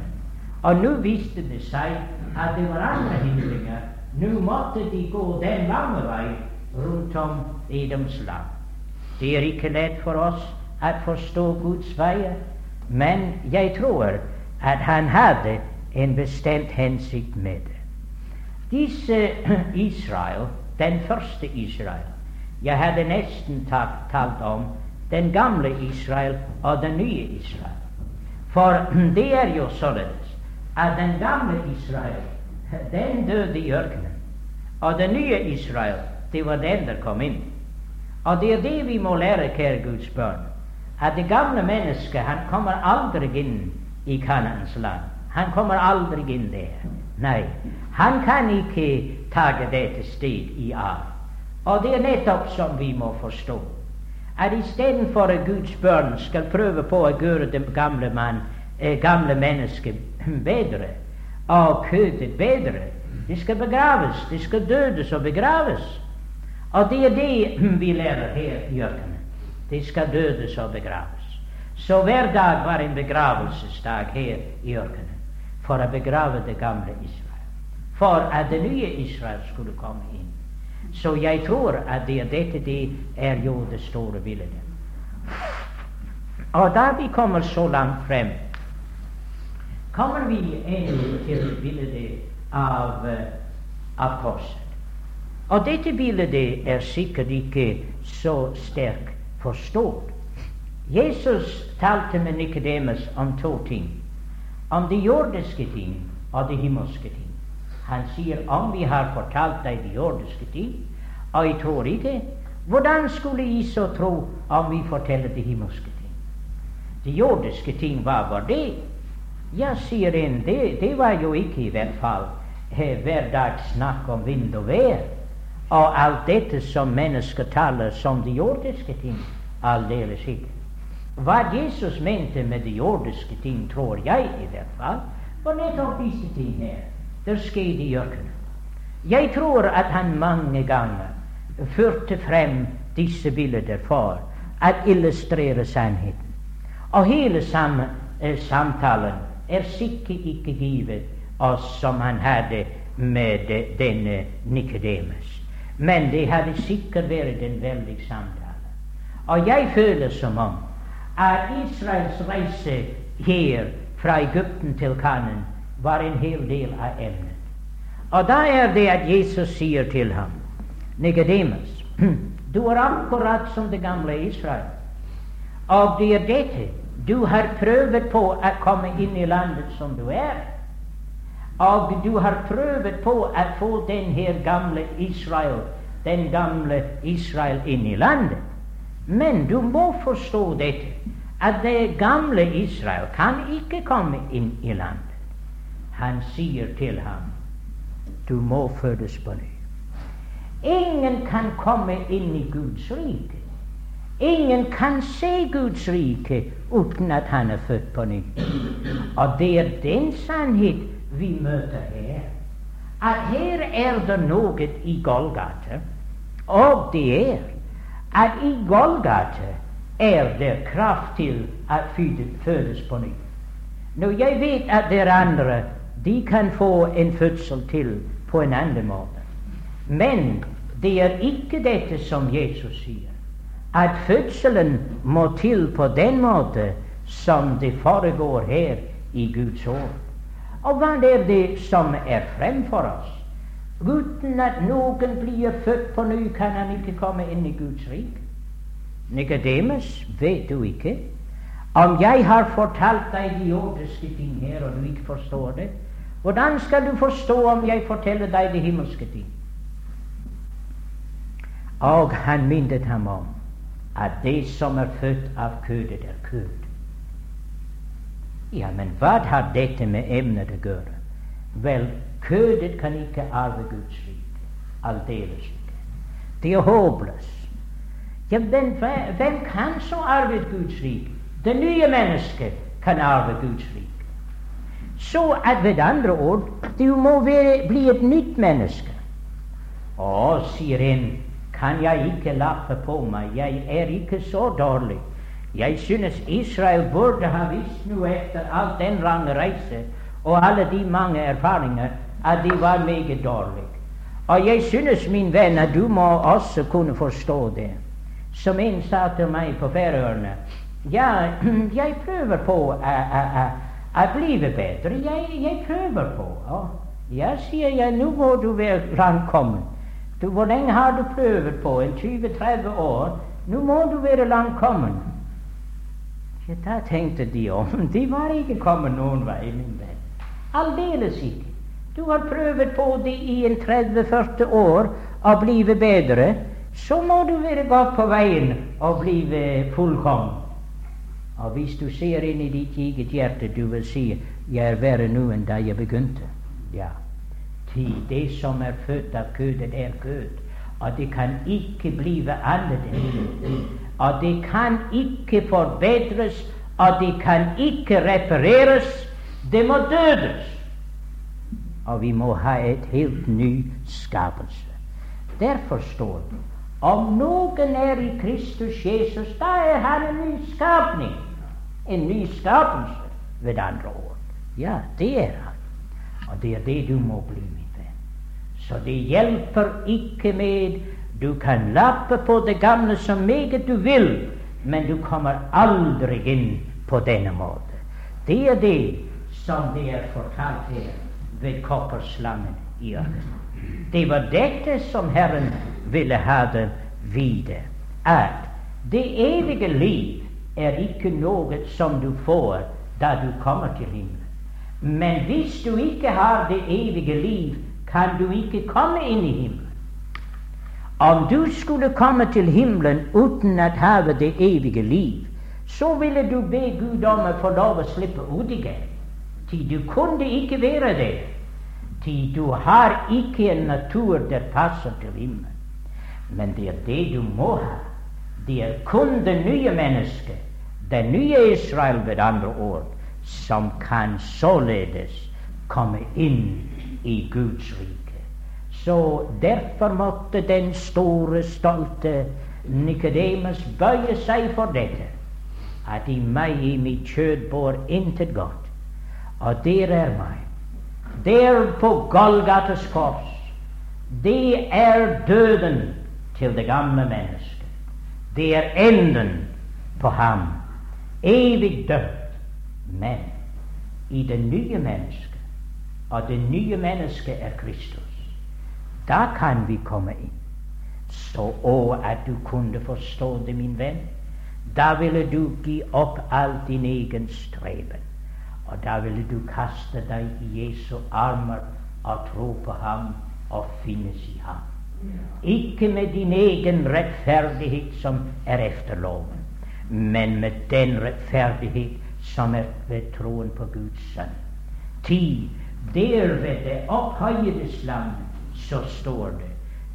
Og nå viste det seg at det var andre hindringer. Nå måtte de gå den lange vei rundt om Edoms land. Det er ikke lett for oss å forstå Guds veier, men jeg tror at han hadde en bestemt hensikt med det. Disse Israel, den første Israel Jeg hadde nesten talt om den gamle Israel og den nye Israel. For det er jo således at den gamle Israel, den døde i ørkenen. Og den nye Israel, det var den der kom inn. Og det er det vi må lære, kjære Guds barn, at det gamle mennesket han kommer aldri inn i Kanans land. Han kommer aldri inn der. Nei, han kan ikke tage dette sted i arv. Og det er nettopp som vi må forstå. At istedenfor at Guds barn skal prøve på å gjøre det gamle, man, eh, gamle mennesket bedre, og kødet bedre, det skal begraves. Det skal dødes og begraves. Og det er det vi lærer her i ørkenen. Det skal dødes og begraves. Så hver dag var en begravelsesdag her i ørkenen for å begrave det gamle Israel. For at det nye Israel skulle komme inn. Så jeg tror at det, dette det er jo det store bildet. Og da vi kommer så langt frem, kommer vi inn til bildet av, uh, av korset. Og dette bildet er sikkert ikke så sterkt forstått. Jesus talte med Nikodemus om to ting om de jordiske ting og de himmelske ting. Han sier om vi har fortalt deg de jordiske ting, og jeg tror ikke, hvordan skulle jeg så tro om vi forteller de himmelske ting? De jordiske ting, hva var det? Ja, sier en, det, det var jo ikke i hvert fall eh, hver om vind og vær, og alt dette som mennesker taler som de jordiske ting. Aldeles ikke. Hva Jesus mente med de jordiske ting, tror jeg i hvert fall, var nettopp disse ting her. Det skjedde i ørkenen. Jeg tror at han mange ganger førte frem disse bilder for å illustrere sannheten. Og hele sam, eh, samtalen er sikkert ikke givet oss som han hadde med denne Nikodemus. Men det hadde sikkert vært en veldig samtale. Og jeg føler som om at Israels reise her fra Egypten til Kanan var en hel del av emnet. Og da er det at Jesus sier til ham, Nikodemus, du er akkurat som det gamle Israel. Og det er dette du har prøvd på å komme inn i landet som du er. Og du har prøvd på å få den her gamle Israel, den gamle Israel, inn i landet. Men du må forstå dette, at det gamle Israel kan ikke komme inn i landet. Han sier til ham, du må fødes på ny. Ingen kan komme inn i Guds rike. Ingen kan se Guds rike uten at han er født på ny. Og det er den sannhet vi møter her. At her er det noe i Golgata, og det er at i Golgata er det kraft til at fødes på ny. Nå, jeg vet at det er andre de kan få en fødsel til på en annen måte. Men det er ikke dette som Jesus sier, at fødselen må til på den måte som det foregår her i Guds ord. Og hva er det som er fremfor oss? Uten at noen blir født på ny, kan han ikke komme inn i Guds rik. Nikodemus, vet du ikke? Om jeg har fortalt deg de jordiske ting her, og du ikke forstår det, hvordan skal du forstå om jeg forteller deg de himmelske ting? Og han minnet ham om at det som er født av kødet, er kød. Ja, men hva har dette med emnet å gjøre? Vel, kødet kan ikke arve Guds rike. Aldeles ikke. Det er håpløst. Ja, men hvem kan så arve Guds rike? Det nye mennesket kan arve Guds rike. Så at ved andre ord, du må være, bli et nytt menneske. Å, sier en, kan jeg ikke lappe på meg. Jeg er ikke så dårlig. Jeg synes Israel burde ha visst nå etter all den lange reise og alle de mange erfaringer at de var meget dårlige. Og jeg synes, min venn, at du må også kunne forstå det. Som en sa til meg på Færøyene Ja, jeg prøver på å blir bedre. Jeg, jeg, prøver på. Og ja, sier jeg, nå må du være langkommen. Du, hvor lenge har du prøvd på? En 20-30 år? Nå må du være langkommen. Ja, da tenkte de om. De var ikke kommet noen vei, min venn. Aldeles ikke. Du har prøvd på det i en 30-40 år å bli bedre. Så må du være godt på veien og bli fullkommen. Og hvis du ser inn i ditt eget hjerte, du vil si 'Jeg er verre nå enn da jeg begynte'. Ja Ty Det som er født av kødet, er kød. Og det kan ikke blive annerledes. Og det kan ikke forbedres, og det kan ikke repareres. Det må dødes. Og vi må ha et helt ny skapelse. Derfor står det om noen er i Kristus Jesus, da er han en ny skapning. En ny skapelse, ved andre ord. Ja, det er han. Og det er det du må bli min venn. Så det hjelper ikke med Du kan lappe på det gamle så meget du vil, men du kommer aldri inn på denne måten. Det er det som det er fortalt her ved kopperslangen i ørkenen. Det var dette som Herren ville ha det vite, at det evige liv er ikke noe som du får da du kommer til himmelen. Men hvis du ikke har det evige liv kan du ikke komme inn i himmelen. Om du skulle komme til himmelen uten å ha det evige liv, så ville du be Gud om å få lov å slippe ut igjen. Til du kunne ikke være det. Til du har ikke en natur der passer til himmelen. Men det er det du må ha. Det er kun det nye mennesket, det nye Israel ved andre ord, som kan således komme inn i Guds rike. Så derfor måtte den store, stolte Nikodemus bøye seg for dette, at i meg, i mitt kjød, bor intet godt. Og der er meg. Der på Golgates kors, det er døden til det gamle mennesket. Det er enden på ham. Evig dømt Men i det nye mennesket og det nye mennesket er Kristus. Da kan vi komme inn. Så å, at du kunne forstå det, min venn. Da ville du gi opp all din egen streben. Og da ville du kaste deg i Jesu armer og tro på ham og finnes i ham. Ikke med din egen rettferdighet som er efter loven, men med den rettferdighet som er ved troen på Guds sønn. Ti, der ved det opphøyedes land så står det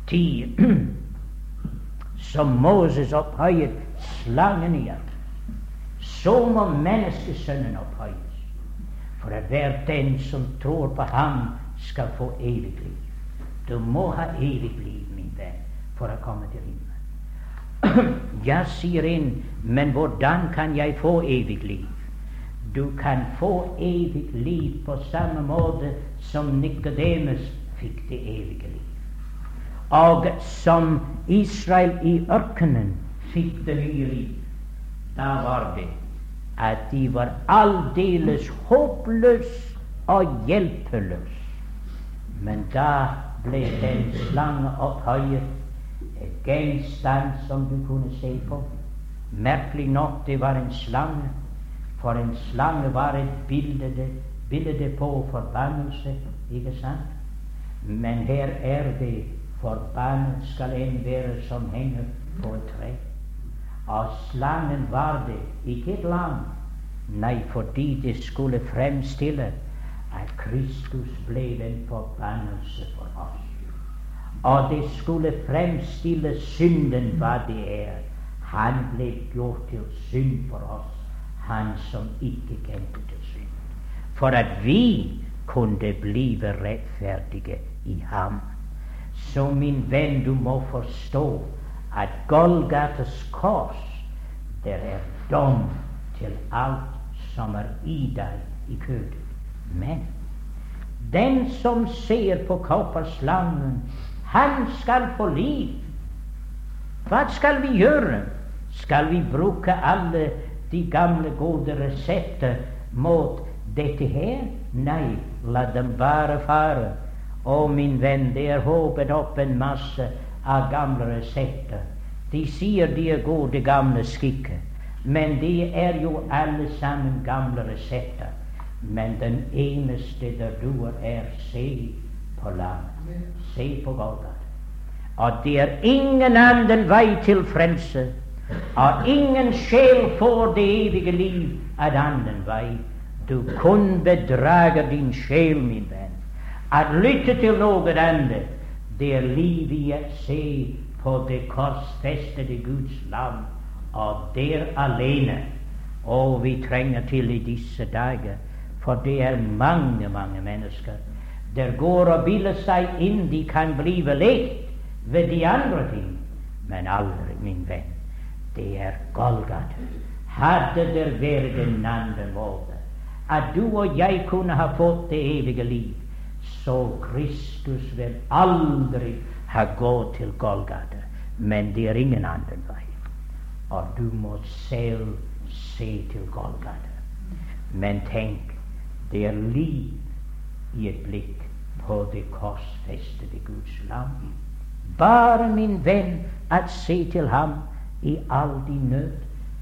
Ti, som Moses opphøyet slangen igjen, så må menneskesønnen opphøyes, for at hver den som tror på ham, skal få evig liv. Du må ha evig liv, min venn, for å komme til himmelen. Jeg sier en, men hvordan kan jeg få evig liv? Du kan få evig liv på samme måte som Nikodemus fikk det evige liv. Og som Israel i ørkenen fikk det nye liv. Da var det at de var aldeles håpløse og hjelpeløse. Men da ble den slange opphøyet, en gjenstand som du kunne se på. Merkelig nok, det var en slange, for en slange var et bilde, bilde på forbannelse, ikke sant? Men her er det forbannet skal en være som henger på et tre. Og slangen var det ikke et lam, nei, fordi det skulle fremstille at Kristus ble en forbannelse for oss. Og det skulle fremstille synden hva det er. Han ble gjort til synd for oss, han som ikke kjente til synd. For at vi kunne blive rettferdige i ham. Så min venn, du må forstå at Golgates kors, det er dom til alt som er i deg i kødet. Men den som ser på kopperslangen, han skal få liv. Hva skal vi gjøre? Skal vi bruke alle de gamle, gode resepter mot dette her? Nei, la dem bare fare. Å, min venn, det er håpet opp en masse av gamle resepter. De sier de er gode, gamle skikker, men de er jo alle sammen gamle resepter. Men den eneste der duer, er se på land. Se på Golgata. Og det er ingen annen vei til frelse. Og ingen sjel får det evige liv av annen vei. Du kun bedrager din sjel, min venn. At lytte til noe annet, det er liv i å se på det korsfestede Guds lam, og der alene. Og vi trenger til i disse dager, for det er mange, mange mennesker der går og bilder seg inn de kan bli lekt ved de andre ting. Men aldri, min venn, det er Golgata. Hadde det vært en annen måte at du og jeg kunne ha fått det evige liv, så Kristus vil aldri ha gått til Golgata. Men det er ingen annen vei. Og du må selv se til Golgata. Men tenk, det er liv i et blikk på det korsfestede Guds lam. Bare, min venn, at se til ham i all din nød.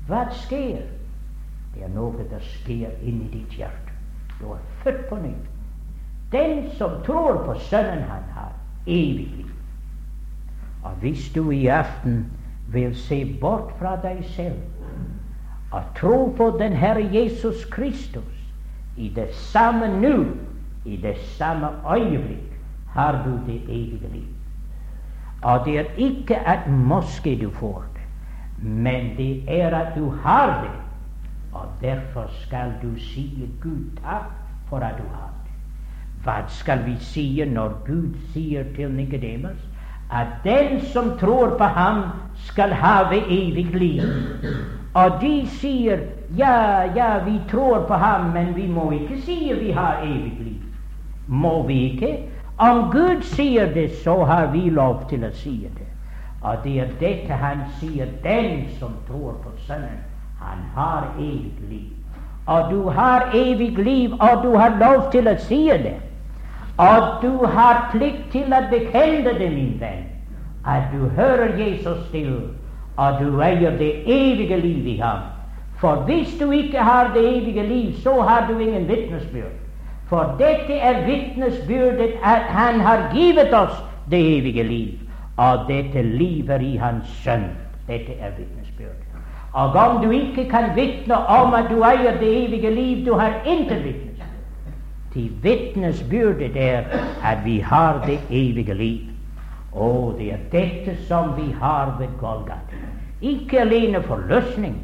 Hva skjer? Det er noe der skjer inni ditt hjerte. Du er født på nytt. Den som tror på Sønnen, han har evig liv. Og hvis du i aften vil se bort fra deg selv og tro på den Herre Jesus Kristus i det samme nu, i det samme øyeblikk, har du det evige liv. Og det er ikke et moske du får men det er at du har det. Og derfor skal du si Gud takk for at du har det. Hva skal vi si når Gud sier til Nikodemus at den som tror på ham, skal have evig liv? Og de sier ja, ja, vi tror på ham, men vi må ikke si vi har evig liv. Må vi ikke? Om Gud sier det, så har vi lov til å si det. Og det er dette han sier, den som tror på Sønnen han har evig liv. Og du har evig liv, og du har lov til å si det. Og du har plikt til å bekjenne det, min venn, at du hører Jesus til, og du eier det evige liv i ham. For hvis du ikke har det evige liv, så har du ingen vitnesbyrd. For dette er vitnesbyrdet at Han har givet oss det evige liv, og dette liv er i Hans Sønn. Dette er vitnesbyrd. Og om du ikke kan vitne om at du eier det evige liv, du har intet vitnesbyrd. Til vitnesbyrdet er at vi har det evige liv. Og det er dette som vi har ved Golgata. Ikke alene forløsning,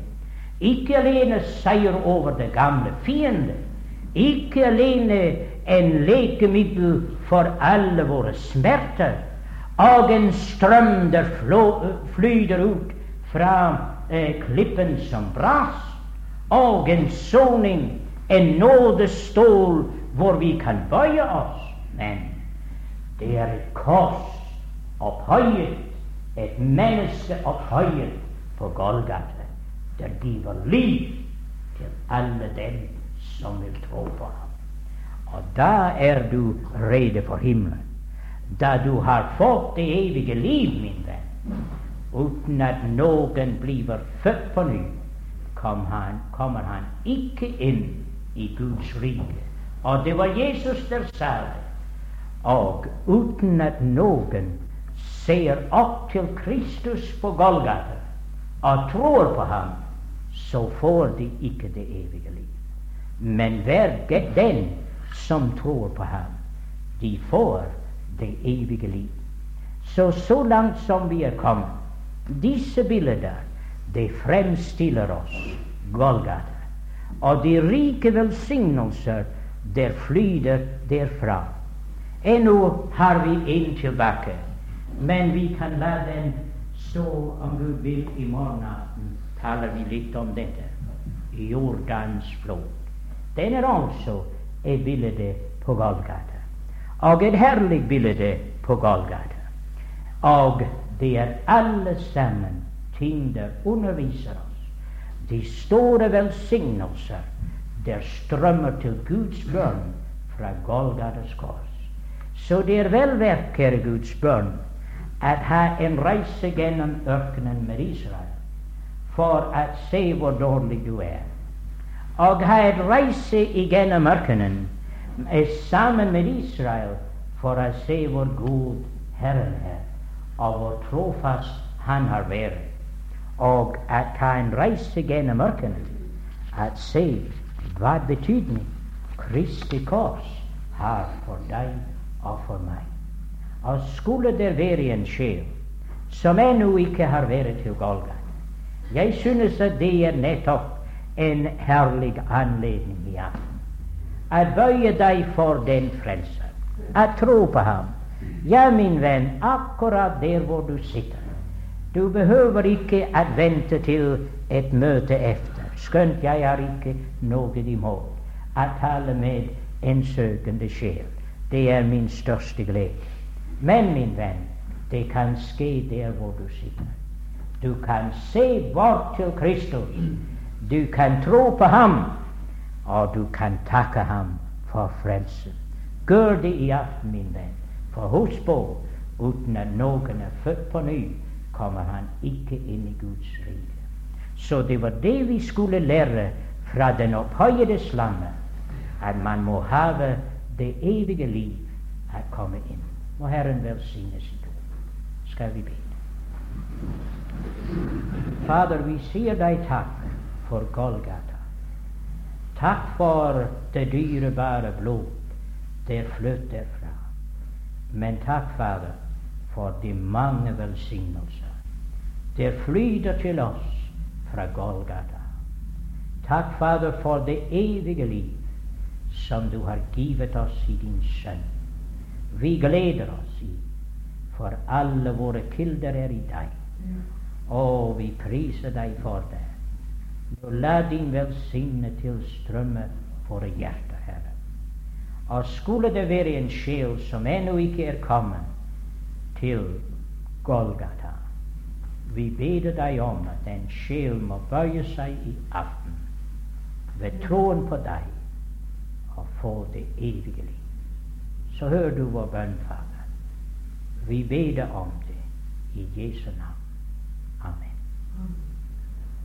ikke alene seier over det gamle fiende, ikke alene en lekemiddel for alle våre smerter, og en strøm der flyter ut fra eh, klippen som bras, en soning, en nådestål hvor vi kan bøye oss. Men det er et kors opphøyet, et menneske opphøyet på Golgata, der giver liv til alle dem som vil tro på ham. Og da er du rede for himmelen. Da du har fått det evige liv, min venn, uten at noen blir født på ny, kom kommer han ikke inn i Guds rike. Og det var Jesus der sa det. Og uten at noen ser opp til Kristus på Golgata og tror på ham, så får de ikke det evige liv. Men hver den som tror på ham, de får det evige liv. Så så langt som vi er kommet, disse bilder, det fremstiller oss Golgata. Og de rike velsignelser der flyter derfra. Ennå har vi en tilbake, men vi kan la den så om Gud vil, i morgen aften taler vi litt om dette. Jordans flod. Den er også et bilde på Golgata. Og et herlig bilde på Golgata. Og det er alle sammen ting der underviser oss. De store velsignelser der strømmer til Guds børn fra Golgatas kors. Så det er vel verdt, kjære Guds børn, at ha en reise gjennom ørkenen med Israel for å se hvor dårlig du er. Og ha en reise gjennom ørkenen sammen med Israel for å se hvor god Herren er, og hvor trofast Han har vært. Og at en reise gjennom ørkenen, at se hva betydning Kristi kors har for deg og for meg. Og skulle det være en sjel som ennå ikke har vært til Golgata Jeg synes at det er nettopp en herlig anledning i aften. Å bøye deg for den frelser, Jeg tro på ham. Ja, min venn, akkurat der hvor du sitter. Du behøver ikke å vente til et møte efter, skjønt jeg har ikke noe imot å tale med en søkende sjel. Det er min største glede. Men, min venn, det kan skje der hvor du sitter. Du kan se bort til Kristus. Du kan tro på ham, og du kan takke ham for frelsen. Gjør det i aften, min venn. For husk på, uten at noen er født på ny, kommer han ikke inn i Guds rike. Så det var det vi skulle lære fra den opphøyede slange, at man må have det evige liv å komme inn. Må Herren velsigne sitt ord. Skal vi be. Fader, vi sier deg takk for Golgata. Takk for det dyrebare blod der fløt derfra. Men takk, Fader, for de mange velsignelser der flyter til oss fra Golgata. Takk, Fader, for det evige liv som du har givet oss i din Sønn. Vi gleder oss i, for alle våre kilder er i deg. Og vi priser deg for det. Nå la din velsigne til strømme for hjertet, Herre. Og skulle det være en sjel som ennå ikke er kommet til Golgata, vi ber deg om at den sjel må bøye seg i aften ved troen på deg og få det evige liv. Så hører du vår bønn, Fader. Vi ber om det i Jesu navn.